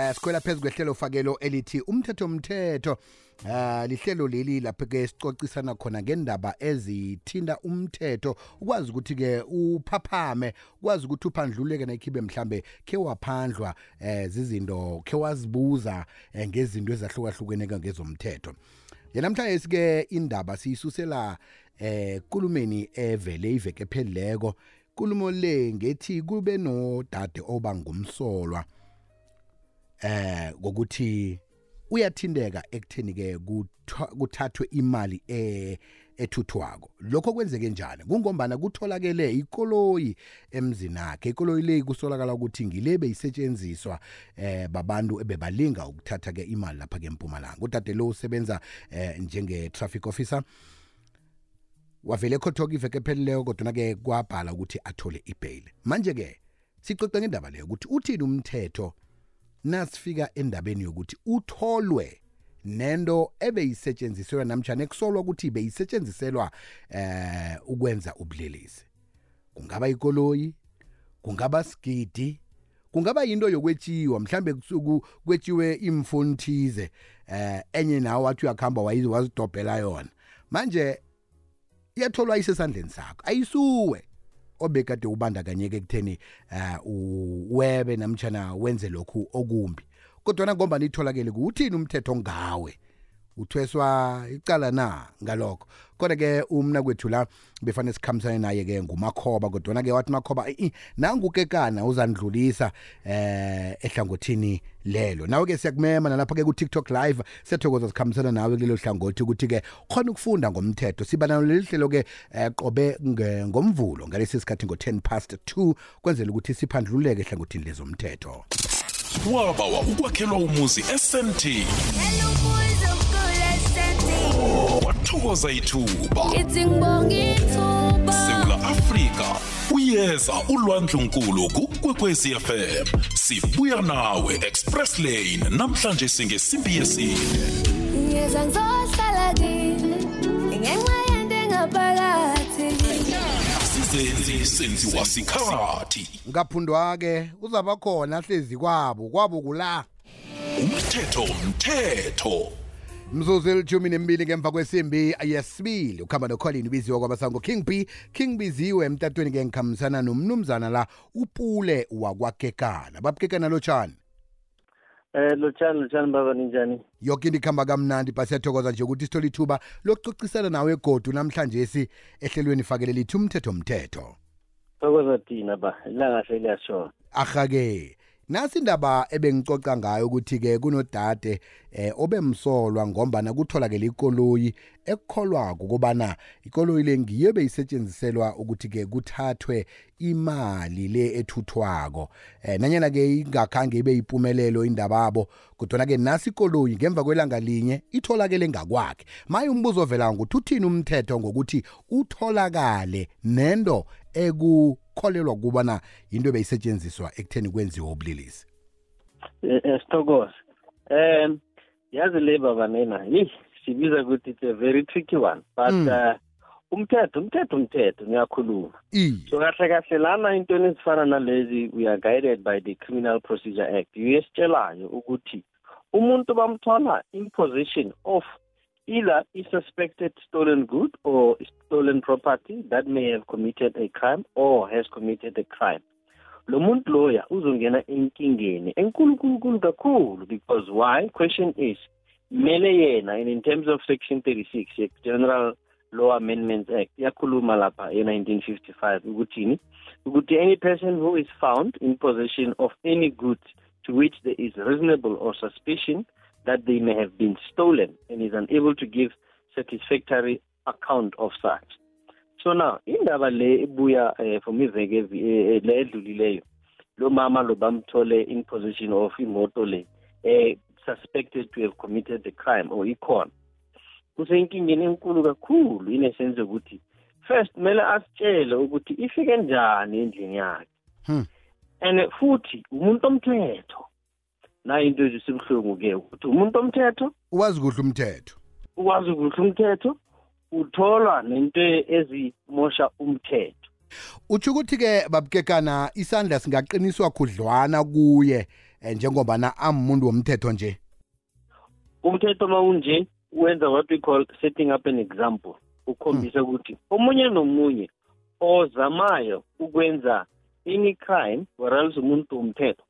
eh sikhwela phezulu kwehlelo fakelo elithi umthetho umthetho Ah lihlelo leli lapho ke sicocisana khona ngendaba ezithinta umthetho. Ukwazi ukuthi ke uphaphame ukwazi ukuthi uphandluleke nakhibe mhlambe ke waphandlwa eh zizinto ke wazibuza eh, ngezinto ezahlukahlukene ngezomthetho. Yena namhlanje sike indaba siyisusela eh kulumeni evele iveke phelileko kulumo le ngethi kube nodade oba ngumsolwa. Eh ngokuthi uyathindeka ekutheni ke kuthathwe imali eh ethuthwako. Lokho kwenzeke njani? Kungombana kutholakele ikoloyi emzini akhe ikoloyi le kusolakala ukuthi ngile beyisetshenziswa eh babantu ebebalinga ukuthatha ke imali lapha ke eMpumalanga. Udade lo usebenza eh njenge traffic officer. Wavele khothoka iveke epheleleyo kodwa ke kwabhala ukuthi athole ibail. Manje ke sicoce ngendaba leyo ukuthi uthini umthetho nasifika endabeni yokuthi utholwe nento ebeyisetshenziswa namtjana ekusolwa ukuthi beyisetshenziselwa eh ukwenza ubulelesi. Kungaba ikoloyi kungaba sigidi kungaba yinto yokwetshiwa mhlambe kusuku kwetshiwe imfoni thize eh enye nawo wathi uyakhamba wazidobhela yona. Manje iyatholwa isesandleni sakho ayisuwe. Obekade ubandakanyeke ekutheni uh, uwebe namtshana wenze lokhu okumbi. Kodwa ngoba nitholakele kuthini umthetho ngawe uthweswa icala na ngalokho? Kodwa ke umna kwethu la befane sikhambisane naye ke ngumakhoba kodwa ke wathi makhoba nangukekana uzandlulisa eh ehlangothini lelo? Nawe ke siyakumema nalapha ke ku TikTok live siyathokoza sikhambisana nawe kulelo hlangothi ukuthi ke khona ukufunda ngomthetho siba nalo leli hlelo ke qobe ngomvulo ngalesi sikhathi ngo 10 past 2 kwenzela ukuthi siphandluleke ehlangothini lezomthetho. Wabawa ukwakhelwa umuzi SMT Hello boys of good wathokoza ithuba Sewula Afrika uyeza ulwandlunkulu kukwekwezi FM sibuya nawe Express Lane namhlanje singesimbi yesine. Ngiyeza ngizohlala kini Ngenxa yento engaphakathi. Sizenzi senziwa sikhathi. Ngaphundwa ke uzaba khona hlezi kwabo kwabo kula. Umthetho umthetho mzuzu elithumi nembili ngemva kwesimbi yesibili ukuhamba nokholini ubiziwe kwabasango king b. King biziwe emtatweni ke ngikhambisana nomnumzana la upule wakwakekana. Babukekana lotshani? Eh lotshani lotshani baba ninjani? yoke into ikhamba kamnandi basiyathokoza nje ukuthi sithole ithuba lokucocisana nawe egodu namhlanje si ehlelweni fakelele ithi umthetho mthetho Thokoza thina ba ilanga seliyashona. ahake. Nasi indaba ebengicoca ngayo ukuthi-ke kunodade eh obemsolwa ngombana kutholakele ikoloyi ekukholwako ukubana ikoloyi le ngiyo beyisetshenziselwa ukuthi-ke kuthathwe imali le ethuthwako. Eh nanyana-ke ingakhange ibe yimpumelelo indababo kodwana-ke nasi ikoloyi ngemva kwelanga linye itholakele ngakwakhe. Maye umbuzo ovela ngokuthi uthini umthetho ngokuthi utholakale nento ekukholelwa kubana yinto beyisetshenziswa ekutheni kwenziwa ubulilisi Eh eh, sithokoza. Eh yazi le baba nena, yi sibiza ukuthi it's a very tricky one but Mm. uh, umthetho umthetho umthetho ngiyakhuluma. iye So kahle kahle lana intweni ezifana nalezi we are guided by the Criminal Procedure Act. Uyesitshelayo ukuthi umuntu bamthola in possession of either a suspected stolen good or stolen property that may have committed a crime or has committed a crime. lo muntu loya uzongena enkingeni enkulunkulu kakhulu because why question is mele yena in terms of section 36 ye general law amendments act yakhuluma lapha e-1955 ukuthini ukuthi any person who is found in possession of any goods to which there is reasonable or suspicion that they may have been stolen and is unable to give satisfactory account of such. So now indaba le ebuya eh, from iveke evi- eh, eh, le edlulileyo lo mama lo bamthole in possession of imoto le eh suspected to have committed the crime or ikhona kusenkingeni enkulu kakhulu inesense ukuthi first kumele asitshele ukuthi ifike njani endlini yakhe. Hmm. and futhi umuntu omthetho nayo into ezisibuhlungu-ke ukuthi umuntu omthetho uwazi kuhle umthetho. Ukwazi kuhle umthetho utholwa nento ezimosha umthetho. Utsho ukuthi-ke babukekana isandla singaqiniswa khudlwana kuye eh, njengoba na amuntu womthetho nje. Umthetho mawunje wenza what we call setting up an example ukhombisa ukuthi omunye nomunye ozamayo ukwenza any crime whereas umuntu umthetho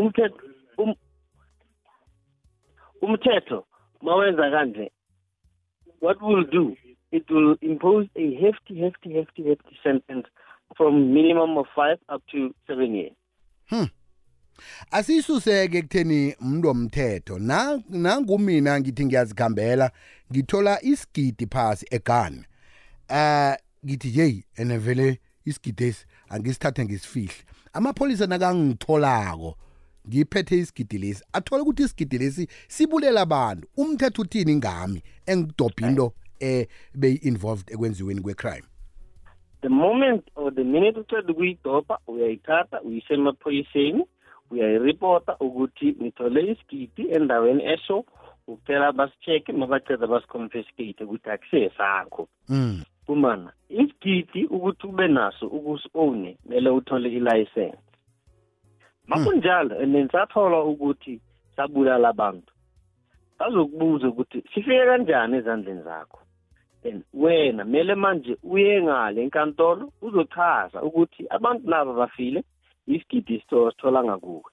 umthetho um, umthetho mawenza kanje. What will do it will impose a hefty hefty hefty hefty sentence from minimum of 5 up to 7 years. Asiyisuseke kutheni umuntu womthetho. Na- nangumina ngithi ngiyazikhambela ngithola isigidi phasi egani eh ngithi yeyi ene vele isigidi esi angisithathe ngisifihle amapholisa nakangitholako ngiphethe isigidi lesi. Athola ukuthi isigidi lesi sibulela abantu. Umthetho uthini ngami engidobha into eh beyi-involved ekwenziweni kwe-crime? The moment or the minute uceda ukuyidobha uyayithatha uyise emaphoyiseni uyayiripota ukuthi ngithole isigidi endaweni esho ukuphela basi-check-e mabaceda basi-confiscate ukuthi akusesakho mm. kumana isigidi ukuthi ube naso ukusi-owne kumele uthole ilayisensi makunjalo and then sathola ukuthi sabulala abantu. Bazokubuza ukuthi sifike kanjani ezandleni zakho? Then wena kumele manje uye ngale enkantolo uzochaza ukuthi abantu laba bafile isigidi sithola ngakuwe.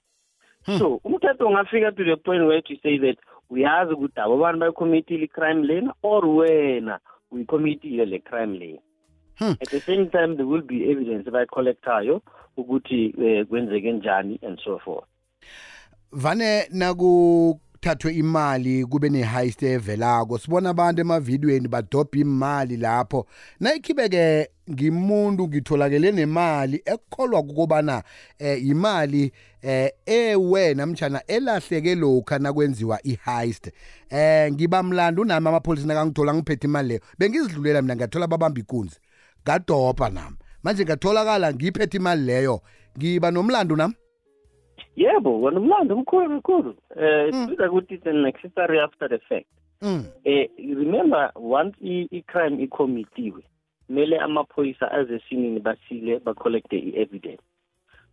So umthetho ungafika to the point where to say that uyazi ukuthi abo bantu bayicommittile i-crime lena or wena uyicommittile le crime lena. Hmm. at the same time there will be evidence abayicollectayo ukuthi eh, kwenzeke njani and so forth. Vane nakuthathwe imali kube ne-heist evelako sibona abantu emavidiyweni badobha imali lapho. Nayikhibeke ngimuntu ngitholakele nemali ekukholwa kukobana eh imali eh ewena mtshana elahleke lokha nakwenziwa i-heist. Eh ngiba mlando nami amapholisa nakangithola ngiphethe imali leyo. Bengizidlulela mina ngathola babamba ikunzi. Ngadobha nami. Manje ngatholakala ngiphethe imali leyo. Ngiba nomlando nami? Yebo wona umlando omkhulu kakhulu um sibiza ukuthi it's an accessory after the fact. Mm. eh remember once i-crime icommitiwe kumele amaphoyisa azesinini basile bacollecte i-evidence.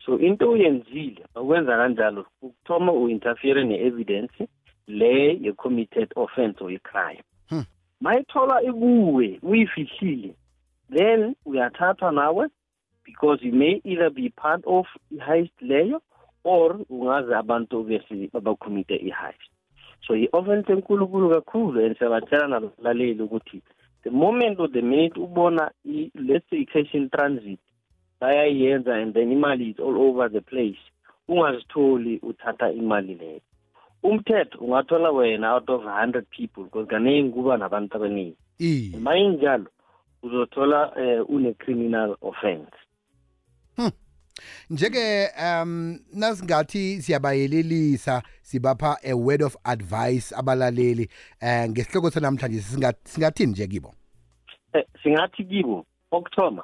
So into uyenzile bakwenza kanjalo ukuthoma u-interfere ne-evidence le ye-committed offense or i-crime Hmm. mayithola ikuwe uyifihlile then uyathathwa nawe because you may either be part of i-heist leyo or ungaze abantu bese babacommite i-heist so i-offense enkulunkulu kakhulu and siyabatshela nabalaleli ukuthi the moment or the minute ubona i- let's say i-cash in transit bayayenza and then imali is all over the place ungazitholi uthatha imali leyo. Umthetho ungathola wena out of hundred people because kaningi kuba nabantu abaningi. Iye mayinjalo uzothola um une-criminal offense. Njeke um nasingathi siyabayelelisa sibapha a word of advice abalaleli eh ngesihloko sanamhlanje singa- singathini nje kibo? Eh, singathi kibo okuthoma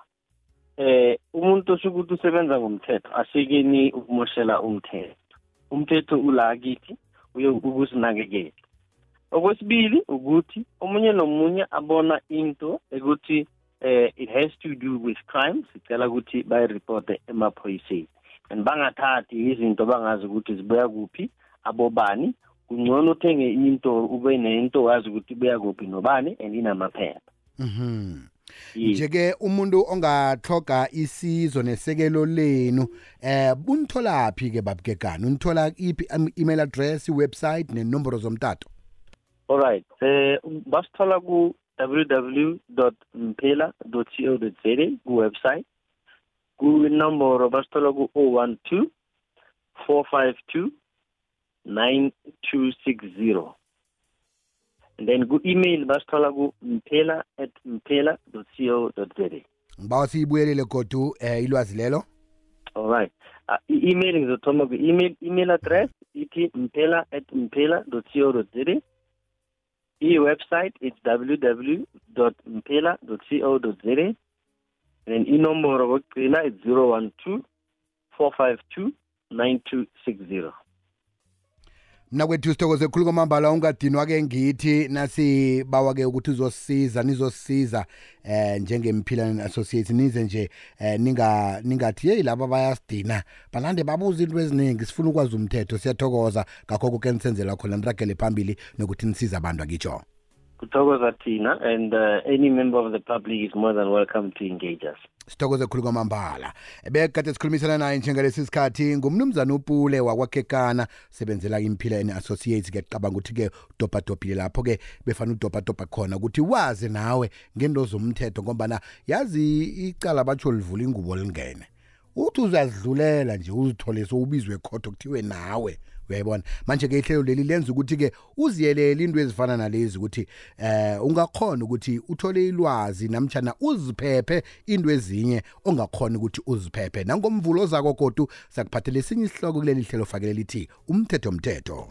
eh umuntu osho ukuthi usebenza ngomthetho asekeni ukumoshela umthetho. Umthetho ula kithi uye ukusinakekela okwesibili ukuthi omunye nomunye abona into ukuthi eh it has to do with crime sicela ukuthi bayiripote emaphoyiseni. And bangathathi izinto bangazi ukuthi zibuya kuphi abobani kungcono uthenge into ube nento wazi ukuthi ibuya kuphi nobani and inamaphepha. Mhm. Njeke umuntu ongathoga isizo nesekelo lenu eh bunitholaphi ke babukekani unithola iphi am- email address website nenomboro zomtato? Alright. Eh basithola ku www.mpela.co.za ku website. Ku nomboro basithola ku 012 452 9260. And then ku email basithola ku mpela@mpela.co.za. ngibawa siyibuyelele godu eh ilwazi lelo Alright. Uh, i-email ngizothoma ku email email address ithi mpela@mpela.co.za. I-website it's www.mpela.co.za. And inomboro kokugcina it's 012 452 9260. Mnakwethu sithokoze khulu kwamambala ungadinwa ke ngithi nasibawa ke ukuthi uzosisiza nizosisiza eh njengemphilane associates nize nje eh ninga ningathi hey laba bayasidina balande babuza into eziningi sifuna ukwazi umthetho siyathokoza. Ngakho konke nisenzela khona niragele phambili nokuthi nisiza abantu akitsho kuthokoza thina and uh, any member of the public is more than welcome to engage us. Sithokoze khulu kwamambala bekade sikhulumisana naye njengalesi sikhathi ngumnumzana upule wakwakhekana sebenzela imphila and associates ke cabanga ukuthi-ke udobhadobhile lapho-ke befana udobhadobha khona ukuthi wazi nawe ngento zomthetho ngombana yazi icala batsho livula ingubo lingene. Uthi uzazidlulela nje uzithole sowubizwe ekhotho kuthiwe nawe. Uyayibona? Manje-ke ihlelo leli lenza ukuthi-ke uziyelele into ezifana nalezi ukuthi eh ungakhona ukuthi uthole ilwazi namtshana uziphephe into ezinye ongakhona ukuthi uziphephe. Nangomvulo zako godu sakuphathela esinye isihloko kuleli hlelo fakele lithi umthetho mthetho